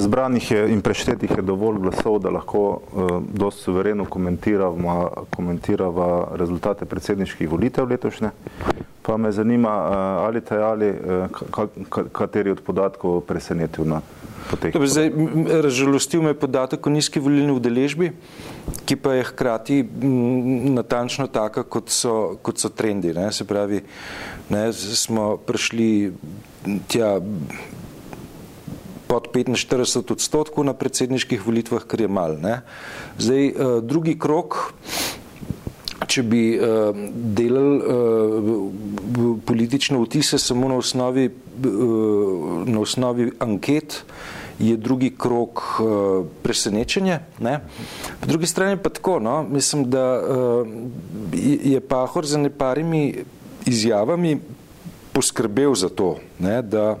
zbranih je in preštetih je dovolj glasov, da lahko uh, dosti suvereno komentiramo, komentiramo rezultate predsedniških volitev letošnje. Pa me zanima, uh, ali te ali uh, kateri od podatkov presenetil na zdaj, razžalostil me je podatek o nizki volilni udeležbi, ki pa je hkrati natančno taka, kot so, kot so trendi. Ne? Se pravi, ne, smo prišli tja pod 45 odstotkov na predsedniških volitvah, kar je mal. Ne? Zdaj, uh, drugi krok, če bi uh, delali uh, politične vtise samo na osnovi, na osnovi anket, je drugi krok uh, presenečenje. Ne? Po drugi strani pa tako, no? mislim, da uh, je Pahor za neparimi izjavami poskrbel za to, ne? da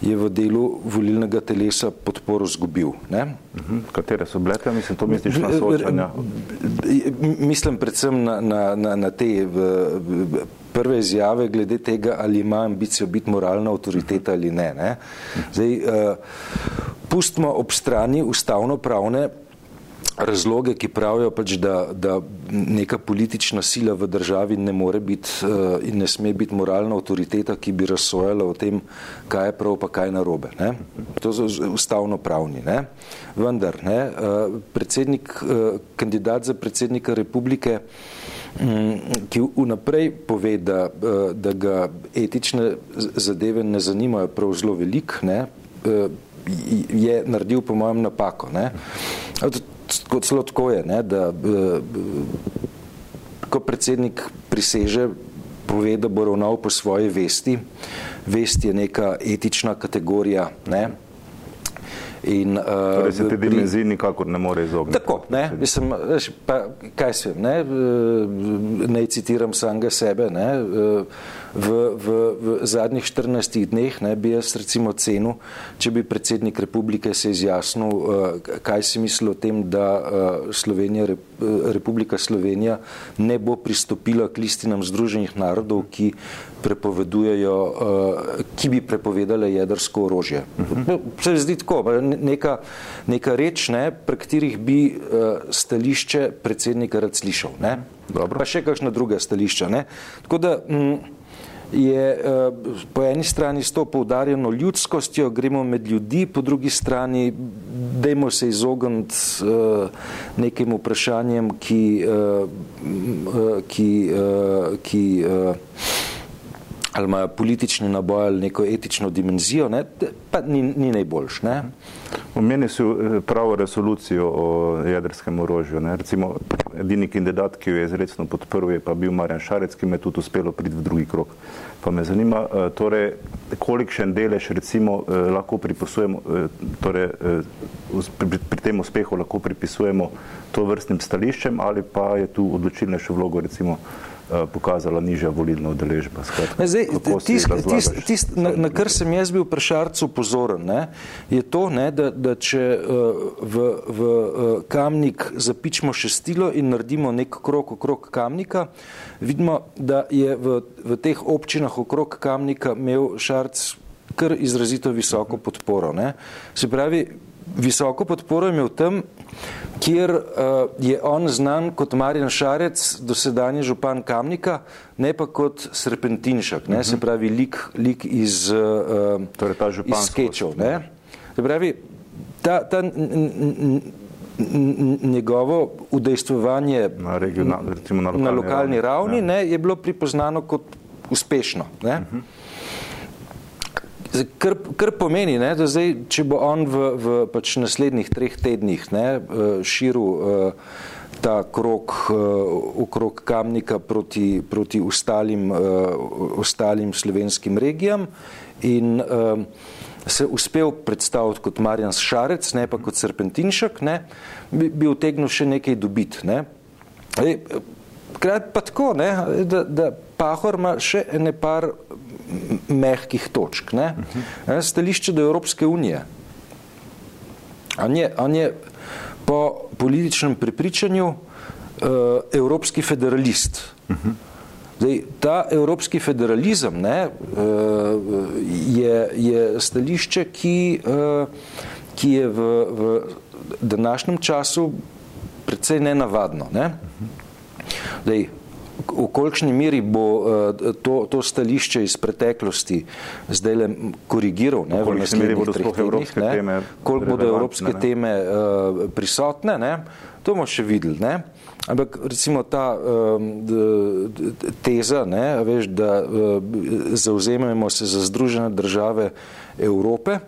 je v delu volilnega telesa podporo zgubil. Ne? Mhm. Katere so bile, mislim, to misliš na soočanja? Mislim predvsem na, na, na, na te prve izjave glede tega, ali ima ambicijo biti moralna avtoriteta ali ne. ne? Zdaj, uh, pustimo ob strani ustavno pravne razloge, ki pravijo pač, da, da neka politična sila v državi ne more biti uh, in ne sme biti moralna avtoriteta, ki bi razsojala o tem, kaj je prav pa kaj narobe. Ne? To so ustavno pravni. Ne? Vendar, ne, uh, predsednik, uh, kandidat za predsednika republike, um, ki vnaprej pove, da, uh, da ga etične zadeve ne zanimajo prav zelo velik, ne, uh, je naredil po mojem napako. Ne kot celo tako je, ne, da eh, ko predsednik priseže, pove, da bo ravnal po svoji vesti, vest je neka etična kategorija, ne, In, uh, torej se te dimenzije nikakor ne more izogniti. Tako, ne, mislim, pa kaj se, ne, eh, ne citiram samega sebe, ne, uh, v, v, v zadnjih 14 dneh ne, bi jaz recimo cenil, če bi predsednik republike se izjasnil, kaj si misli o tem, da Slovenija, Rep, Republika Slovenija ne bo pristopila k listinam Združenih narodov, ki prepovedujejo, ki bi prepovedale jedrsko orožje. Uh -huh. Se zdi tako, neka, neka reč, ne, pre katerih bi uh, stališče predsednika rad slišal. Ne. Dobro. Pa še kakšna druga stališča. Ne. Tako da, mm, je uh, po eni strani s to poudarjeno ljudskostjo, gremo med ljudi, po drugi strani dajmo se izogniti uh, nekim vprašanjem, ki, uh, uh, ki, uh, ki uh, ali imajo politični naboj ali neko etično dimenzijo, ne, pa ni, ni najboljš. Ne. Omenili so pravo resolucijo o jedrskem orožju. Ne. Recimo, edini kandidat, ki jo je izredno podprl, je pa bil Marjan Šarec, ki me je tudi uspelo priti v drugi krok. Pa me zanima, eh, torej, kolikšen delež recimo eh, lahko pripisujemo, eh, torej, pri, pri tem uspehu lahko pripisujemo to vrstnim stališčem ali pa je tu odločilnejšo vlogo recimo Eh, pokazala nižja volilna udeležba. Na, na kar sem jaz bil pri Šarcu pozoren, ne, je to, ne, da, da če uh, v, v uh, kamnik zapičemo šestilo in naredimo nek krok okrog kamnika, vidimo, da je v, v teh občinah okrog kamnika imel Šarc kar izrazito visoko podporo. Ne. Se pravi, visoko podporo imel tam, kjer uh, je on znan kot Marjan Šarec, dosedanje župan Kamnika, ne pa kot Srpentinšak, ne, uh -huh. se pravi lik, lik iz, uh, torej iz skečev. Se pravi, ta, ta njegovo udejstvovanje na, regional, na lokalni, na lokalni ravni, ravni ja. ne, je bilo pripoznano kot uspešno. Ne. Uh -huh. Kar, kar pomeni, ne, da zdaj, če bo on v, v pač naslednjih treh tednih ne, eh, širil uh, ta krok okrog kamnika proti, proti ostalim, ostalim slovenskim regijam in se uspel predstaviti kot Marjan Šarec, ne pa kot Serpentinšek, ne, bi, bi utegnil še nekaj dobiti. Ne. Krat pa tako, ne, da, da Pahor ima še ene par mehkih točk. Ne? -huh. Stališče do Evropske unije. On je, on je po političnem prepričanju uh, evropski federalist. Uh -huh. Zdaj, ta evropski federalizem ne, uh, je, je stališče, ki, ki je v, v današnjem času precej nenavadno. Ne? Dej, v kolikšni meri bo uh, to, to stališče iz preteklosti zdaj le korigiral ne, v naslednjih treh tednih, ne, koliko bodo evropske ne, teme uh, prisotne, ne, to bomo še videli. Ne. Ampak recimo ta um, teza, ne, veš, da uh, zauzememo se za združene države Evrope,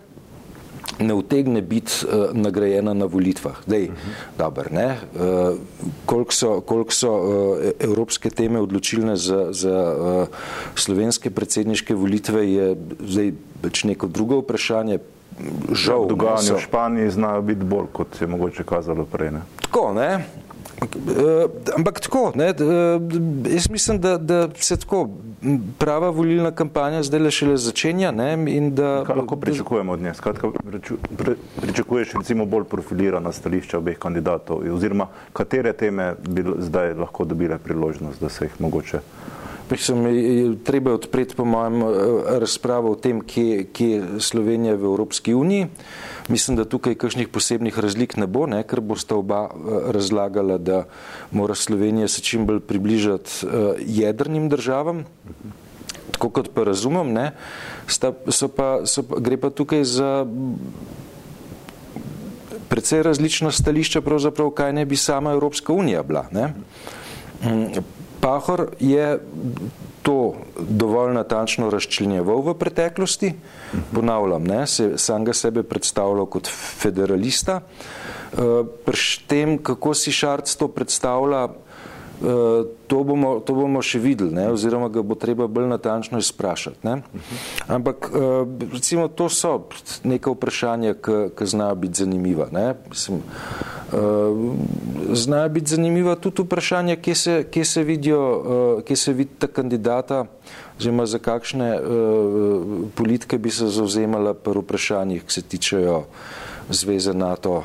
ne utegne biti uh, nagrajena na volitvah. Dej, uh -huh. dober, ne? Uh, koliko so, koliko so uh, evropske teme odločilne za, za uh, slovenske predsedniške volitve, je zdaj več neko drugo vprašanje. Žal, dogajanje v Španiji znajo biti bolj, kot je mogoče kazalo prej. Ne? Tako, ne? Ampak tako, ne, uh, jaz mislim, da, da se tako prava volilna kampanja zdaj le šele začenja. Ne, in da, Kaj lahko pričakujemo od nje? Skratka, pre, pričakuješ recimo bolj profilirana stališča obeh kandidatov oziroma katere teme bi zdaj lahko dobile priložnost, da se jih mogoče Mislim, treba je odpreti, po mojem, eh, razpravo o tem, kje, kje je Slovenija v Evropski uniji. Mislim, da tukaj kakšnih posebnih razlik ne bo, ne, ker boste oba eh, razlagala, da mora Slovenija se čim bolj približati uh, jedrnim državam. Tako kot pa razumem, ne, sta, so pa, so pa, gre pa tukaj za precej različna stališča, kaj ne bi sama Evropska unija bila. Ne. Pahor je to dovolj natančno razčlenjeval v preteklosti, ponavljam, ne, se, sam ga sebe predstavljal kot federalista, uh, pri tem, kako si Šarc to predstavlja, to bomo, to bomo še videli, ne, oziroma ga bo treba bolj natančno izprašati. Ne. Ampak eh, recimo to so neka vprašanja, ki znajo biti zanimiva. Ne. Mislim, uh, znajo biti zanimiva tudi vprašanja, kje se, kje se, vidijo, kje se vidita kandidata, oziroma za kakšne politike bi se zauzemala pri vprašanjih, ki se tičejo zveze NATO,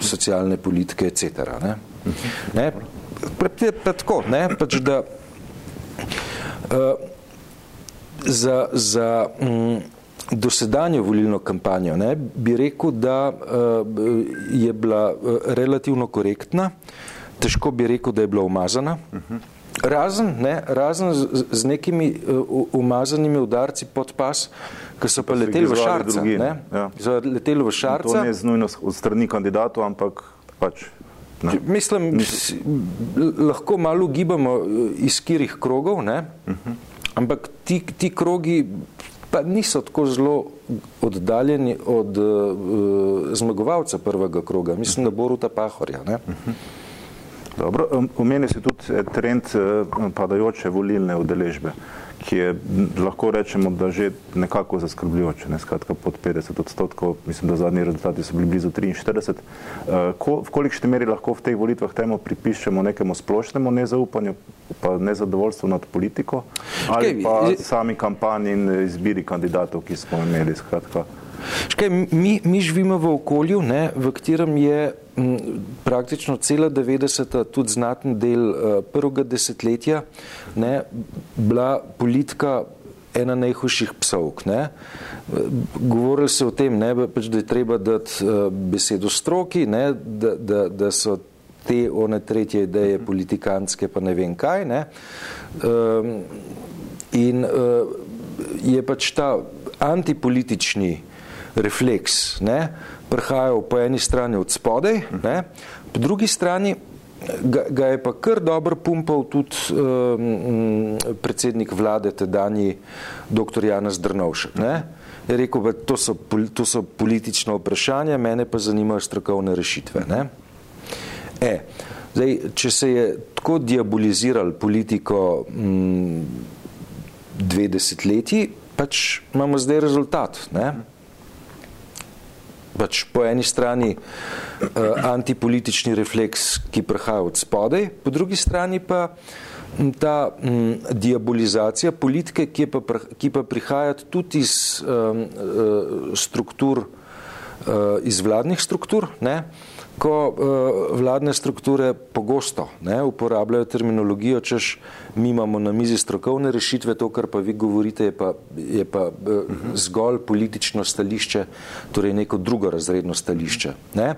socialne politike, etc. Ne. Ne, pa tako, ne, pač da uh, za, za um, dosedanjo volilno kampanjo ne, bi rekel, da uh, je bila uh, relativno korektna, težko bi rekel, da je bila umazana. Razen, ne, razen z, z nekimi uh, umazanimi udarci pod pas, ki so pa leteli v šarca. Drugi, ne, ja. So leteli v šarca. To ne je znujno od strani kandidatov, ampak pač Ne? Mislim, lahko malo gibamo eh, iz kirih krogov, ne? Uh -huh. ampak ti, ti krogi pa niso tako zelo oddaljeni od uh, zmagovalca prvega kroga, mislim, da Boruta Pahorja. Ne? Uh -huh. Dobro, omenil si tudi trend padajoče volilne udeležbe ki je lahko rečemo, da že nekako zaskrbljujoče, ne, skratka pod 50 odstotkov, mislim, da zadnji rezultati so bili blizu 43. Uh, ko, v kolikšni meri lahko v teh volitvah temu pripišemo nekemu splošnemu nezaupanju, pa nezadovoljstvu nad politiko, ali pa sami kampanji in izbiri kandidatov, ki smo imeli, skratka. Škaj, mi, mi živimo v okolju, ne, v katerem je m, praktično cela 90. tudi znaten del uh, prvega desetletja ne, bila politika ena najhujših psovk. Ne. Govorili se o tem, ne, pač, da je treba dati uh, besedo stroki, ne, da, da, da so te one tretje ideje politikantske, pa ne vem kaj. Ne. Um, in uh, je pač ta antipolitični refleks, ne, prihajal po eni strani od spodaj, ne, po drugi strani ga, ga je pa kar dobro pumpal tudi um, predsednik vlade, tedanji dr. Janez Drnovšek. Ne. Je rekel, da to so, to so politična vprašanja, mene pa zanimajo strokovne rešitve. Ne. E, zdaj, če se je tako diaboliziral politiko m, dve desetletji, pač imamo zdaj rezultat. Ne pač po eni strani uh, antipolitični refleks, ki prihaja od spodaj, po drugi strani pa ta um, diabolizacija politike, ki pa, ki pa prihaja tudi iz um, uh, struktur iz vladnih struktur, ne, ko vladne strukture pogosto ne, uporabljajo terminologijo, češ mi imamo na mizi strokovne rešitve, to, kar pa vi govorite, je pa, je pa zgolj politično stališče, torej neko drugo razredno stališče. Ne.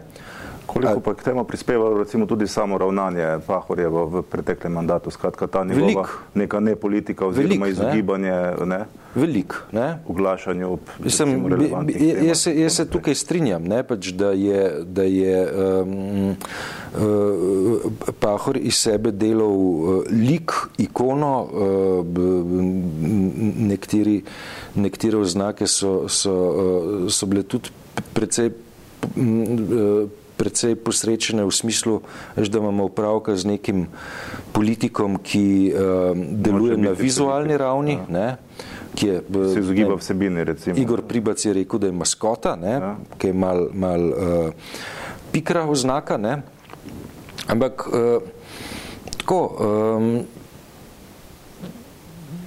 Koliko pa k temu prispeva recimo tudi samo ravnanje Pahorjeva v preteklem mandatu, skratka ta njegova Velik. neka ne politika oziroma Velik, ne. izogibanje ne, Velik, ne. oglašanju ob Mislim, jaz, se, jaz se tukaj strinjam, ne, pač, da je, da je um, uh, Pahor iz sebe delal uh, lik, ikono, uh, b- nekateri, nekatere oznake so, so, uh, so bile tudi precej uh, precej posrečene v smislu, da imamo upravka z nekim politikom, ki uh, deluje na vizualni ravni, ne, ki je se izogiba vsebini recimo. Igor Pribac je rekel, da je maskota, ne, Ja. ki je mal, mal uh, pikra oznaka, ne. ampak uh, tako, um,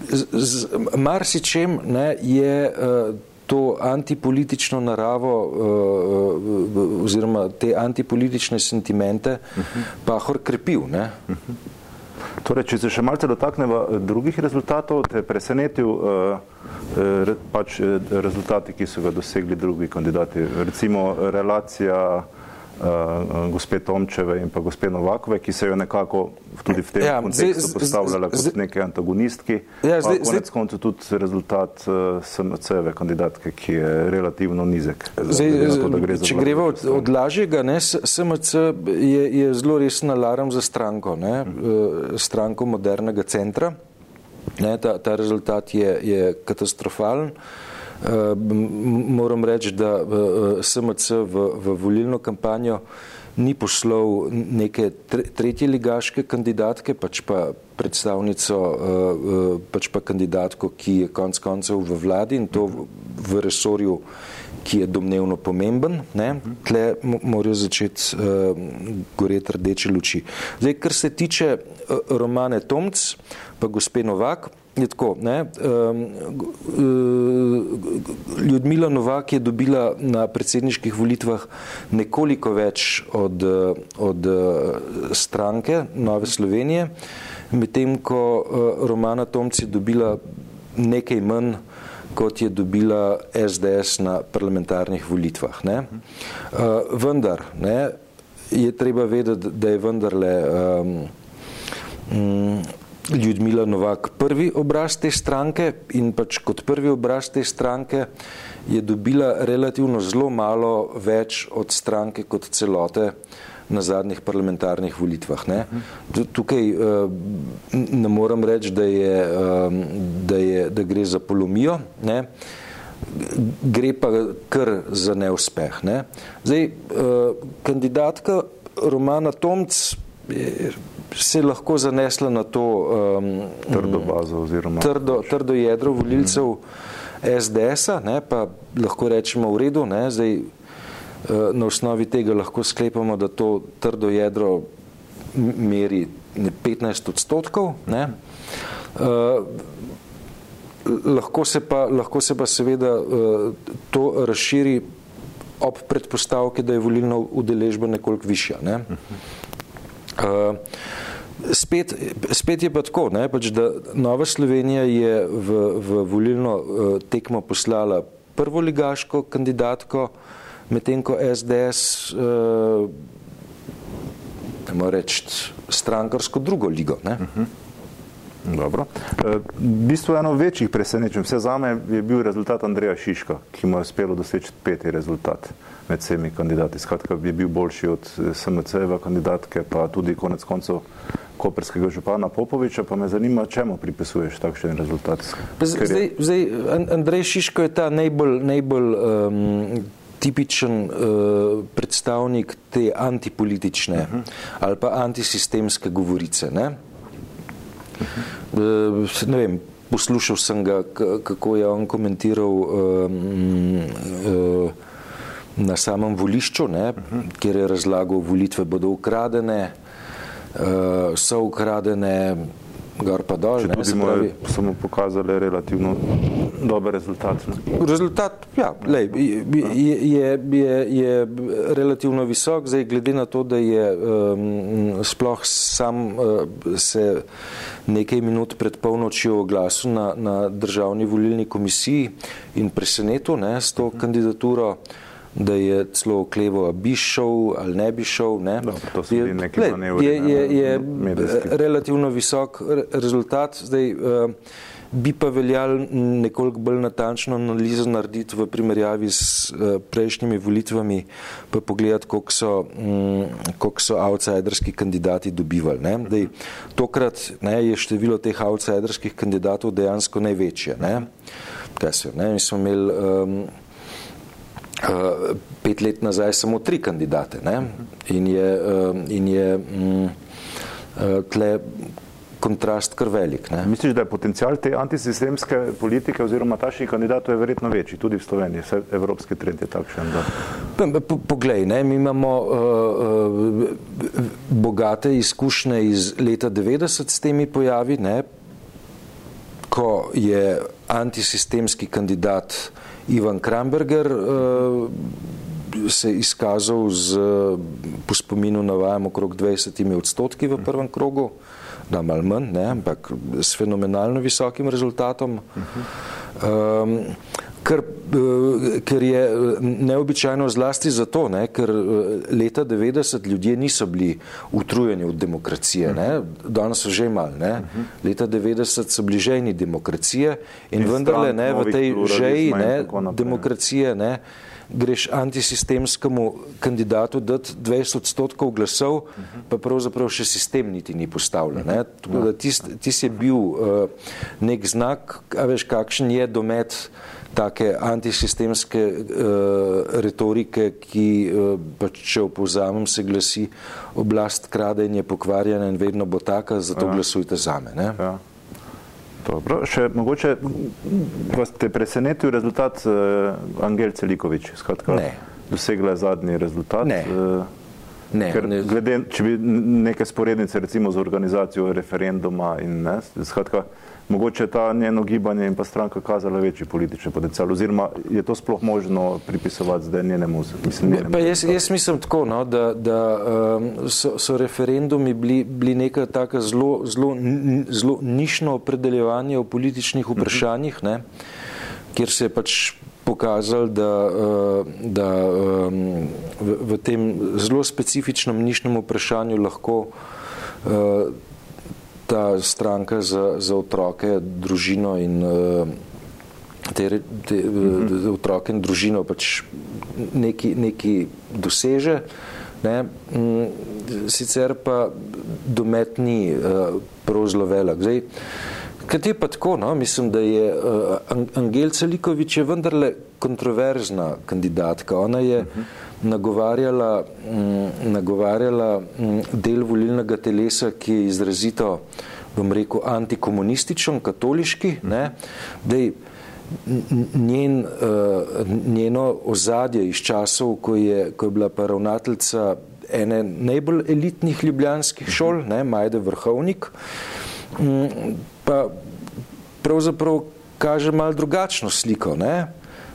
z, z marsičem ne, je uh, to antipolitično naravo uh, oziroma te antipolitične sentimente Pahor krepil. Ne. Torej, če se še malce dotakneva eh, drugih rezultatov, te presenetil uh, pač rezultati, ki so ga dosegli drugi kandidati. Recimo relacija uh, gospe Tomčeve in pa gospe Novakove, ki se jo nekako tudi v tem Ja, kontekstu zdaj- postavljala kot neke antagonistki. Ja, zdaj- pa konec koncev tudi rezultat uh, SMC-eve kandidatke, ki je relativno nizek. Zdaj, glede na to, gre če greva od, od lažjega, ne, SMC je, je zelo resen alarm za stranko, ne, eh, stranko modernega centra. Ne, ta, ta rezultat je, je katastrofalen. Eh, m- Moram reči, da eh, SMC v, v volilno kampanjo ni poslal neke tre- tretje ligaške kandidatke, pač pa predstavnico, eh, eh, pač pa kandidatko, ki je konc koncev v vladi in to v- resorju, ki je domnevno pomemben. Ne? Tle mo- morajo začeti goreti rdeče luči. Zdaj, kar se tiče Romane Tomc, pa gospe Novak, je tako. Ne? Um, Ljudmila Novak je dobila na predsedniških volitvah nekoliko več od, od stranke Nove Slovenije, medtem ko eh, Romana Tomc je dobila nekaj manj kot je dobila SDS na parlamentarnih volitvah. Ne? Uh, vendar ne, je treba vedeti, da je vendarle um, um, Ljudmila Novak prvi obraz te stranke in pač kot prvi obraz te stranke je dobila relativno zelo malo več od stranke kot celote na zadnjih parlamentarnih volitvah. Ne. Tu- Tukaj uh, ne moram reči, da, je, um, da, je, da gre za polomijo, ne. gre pa kar za neuspeh. Ne. Zdaj, uh, kandidatka Romana Tomc je, se je lahko zanesla na to um, Trdo bazo oziroma trdo, trdo jedro volilcev SDS-a, pa lahko rečemo v redu, ne, zdaj eh, na osnovi tega lahko sklepamo, da to trdo jedro meri ne, 15 odstotkov. Ne. Eh, Lahko se, pa, lahko se pa seveda eh, to razširi ob predpostavki, da je volilna udeležba nekoliko višja. Ne. Uh, spet, spet je pa tako, ne, pač, da Nova Slovenija je v, v volilno uh, tekmo poslala prvo ligaško kandidatko, medtem ko SDS, uh, ne morem reči, strankarsko drugo ligo. Ne. Dobro. E, V bistvu eno večjih presenečenj, vse zame je bil rezultat Andreja Šiška, ki mu je uspelo doseči peti rezultat med vsemi kandidati. Skratka, je bil boljši od SMC-eve kandidatke, pa tudi konec koncev koperskega župana Popoviča, pa me zanima, čemu pripisuješ takšen rezultat? Pa z- Ker je- Zdaj, zdaj An- Andrej Šiško je ta najbolj, najbolj um, tipičen uh, predstavnik te antipolitične uh -huh. ali pa antisistemske govorice. Ne? Uh, ne vem, poslušal sem ga, kako je on komentiral um, uh, na samem volišču, ne, kjer je razlagal, volitve bodo ukradene, uh, so ukradene, gor pa dol. Če ne, tudi se mu pravi, smo pokazali relativno dober rezultat. Ne? Rezultat ja, lej, je, je, je, je relativno visok, zdaj glede na to, da je um, sploh sam uh, se nekaj minut pred polnočjo oglasil na, na državni volilni komisiji in presenetil ne, s to kandidaturo, da je celo oklevo, a bi šel ali ne bi šel. Ne. Dobro, to so bili neki manevri, je, je, je medijski. relativno visok re- rezultat. Zdaj, uh, bi pa veljal nekoliko bolj natančno analizo narediti v primerjavi s uh, prejšnjimi volitvami, pa pogledati, koliko so, um, koliko so outsiderski kandidati dobivali. Ne. Dej, tokrat ne, je število teh outsiderskih kandidatov dejansko največje. Ne. Kaj se, ne, mi smo imeli um, uh, pet let nazaj samo tri kandidate ne? in je, uh, in je um, uh, tle kontrast kar velik. Ne? Misliš, da je potencial te antisistemske politike oziroma tašnih kandidatov je verjetno večji, tudi v Sloveniji, vse evropski trend je takšen. Da... Poglej, ne, mi imamo uh, uh, bogate izkušnje iz leta 90 s temi pojavi, ne, ko je antisistemski kandidat Ivan Kramberger uh, se izkazal z, uh, po spominu navajam, okrog 20 odstotki v prvem krogu, da mal manj, ne, ampak s fenomenalno visokim rezultatom. Um, Ker, eh, ker je eh, neobičajno zlasti zato, ne, ker eh, leta 90 ljudje niso bili utrujeni od demokracije, ne, danes so že imeli. Ne. Leta 90 so bili žejni demokracije in, In vendarle ne, v tej žeji ne, demokracije ne, greš antisistemskemu kandidatu dati 20 odstotkov glasov, pa pravzaprav še sistem niti ni postavljen. Ne. Tako da tist, tist je bil uh, nek znak, a veš, kakšen je domet take antisistemske uh, retorike, ki, uh, če opozamem, se glasi oblast krade in je pokvarjena in vedno bo taka, zato Ja. glasujte zame. Ne? Ja. Dobro, še mogoče vas te presenetil rezultat uh, Angel Celikovič, skratka, Ne. dosegla je zadnji rezultat. Ne. eh, Ne, Ker ne, glede, če bi neke sporednice recimo z organizacijo referenduma in ne, skratka, mogoče ta njeno gibanje in pa stranka kazala večji politični potencial oziroma je to sploh možno pripisovati zdaj njenemu, mislim, njenemu Pa jaz, jaz mislim tako, no, da, da um, so, so referendumi bili, bili neka taka zelo, zelo, zelo nišno opredeljevanje o političnih vprašanjih, ne, kjer se je pač pokazalo, da, uh, da um, v, v tem zelo specifičnem nišnem vprašanju lahko uh, ta stranka za, za otroke, družino in uh, te, te uh, otroke in družino pač neki, neki doseže. Ne? Mm, Sicer pa domet ni uh, prav zelo velik. Zdaj, Kaj je pa tako, no? mislim, da je uh, An- Angel Celikovič je vendarle kontroverzna kandidatka. Ona je nagovarjala, mm, nagovarjala mm, del volilnega telesa, ki je izrazito, bom rekel, antikomunističen, katoliški. Ne? Dej, n- njen, uh, njeno ozadje iz časov, ko je, ko je bila pa ravnateljica ene najbolj elitnih ljubljanskih šol, ne, Majde Vrhovnik, mm, pa pravzaprav kaže malo drugačno sliko. Ne?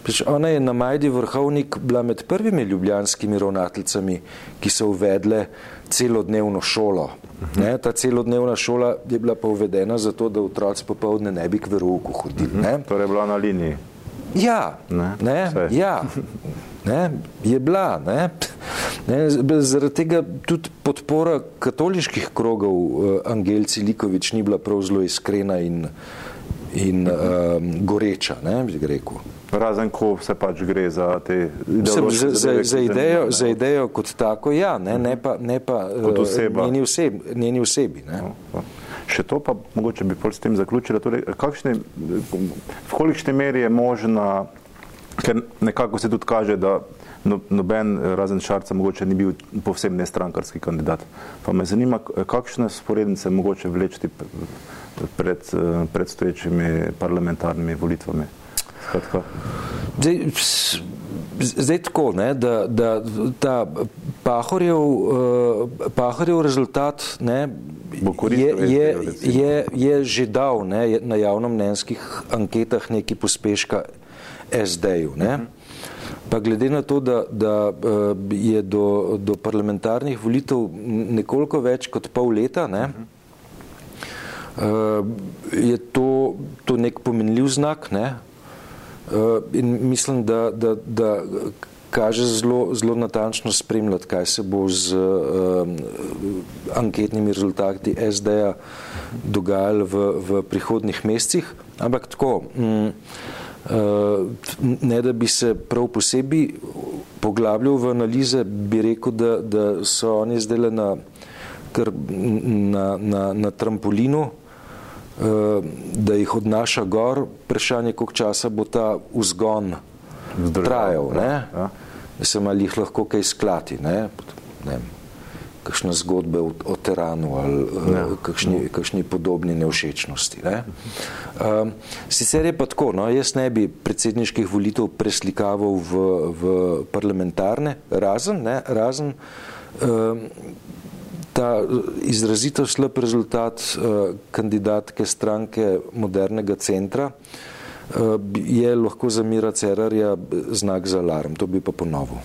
Pač ona je na Majdi Vrhovnik bila med prvimi ljubljanskimi ravnateljicami, ki so uvedle celodnevno šolo. Ne, ta celodnevna šola je bila pa uvedena zato, da otroci popovdne ne bi k verouku hodili. Ne. Torej je bila na liniji. Ja, Ne, ne, vse. ja, ne, je bila. Ne. Ne, zaradi tega tudi podpora katoliških krogov uh, Angel Cilikovič ni bila prav zelo iskrena in, in um, goreča, ne, bi rekel. Razen ko se pač gre za te ideološke za, za, za, idejo, zanimajo, za ne. idejo kot tako, ja, ne, ne pa, ne pa Kot uh, oseba. njeni, oseb, njeni osebi. Ne. No, Še to pa mogoče bi pol s tem zaključila. Torej, kakšne, v kolikšni meri je možna, ker nekako se tudi kaže, da no, noben eh, razen Šarca mogoče ni bil povsem nestrankarski kandidat. Pa me zanima, k- kakšne sporednice mogoče vlečiti pred eh, predstoječimi parlamentarnimi volitvami. Skratka, Zdaj, zdaj tako, ne, da, da ta Pahorjev, uh, Pahorjev rezultat ne, je, je, je, je že dal ne, na javnomnenjskih anketah neki pospeška SD-ju. Pa glede na to, da, da je do, do parlamentarnih volitev nekoliko več kot pol leta, ne, je to, to nek pomenljiv znak ne, in mislim, da, da, da kaže zelo, zelo natančno spremljati, kaj se bo z uh, anketnimi rezultati SD-ja dogajalo v, v prihodnih mesecih. Ampak tako, um, ne da bi se prav posebej poglabljal v analize, bi rekel, da, da so oni zdaj na, na, na, na trampolinu, uh, da jih odnaša gor, vprašanje, koliko časa bo ta vzgon trajal, ne? Ja. da se malo jih lahko kaj sklati, ne? ne kakšne zgodbe o, o teranu ali ja. kakšni, kakšni podobni nevšečnosti. Ne? Um, sicer je pa tako, no, jaz ne bi predsedniških volitev preslikaval v, v parlamentarne, razen, ne, razen um, ta izrazito slab rezultat uh, kandidatke stranke modernega centra, uh, je lahko za Mira Cerarja znak za alarm. To bi pa ponovil.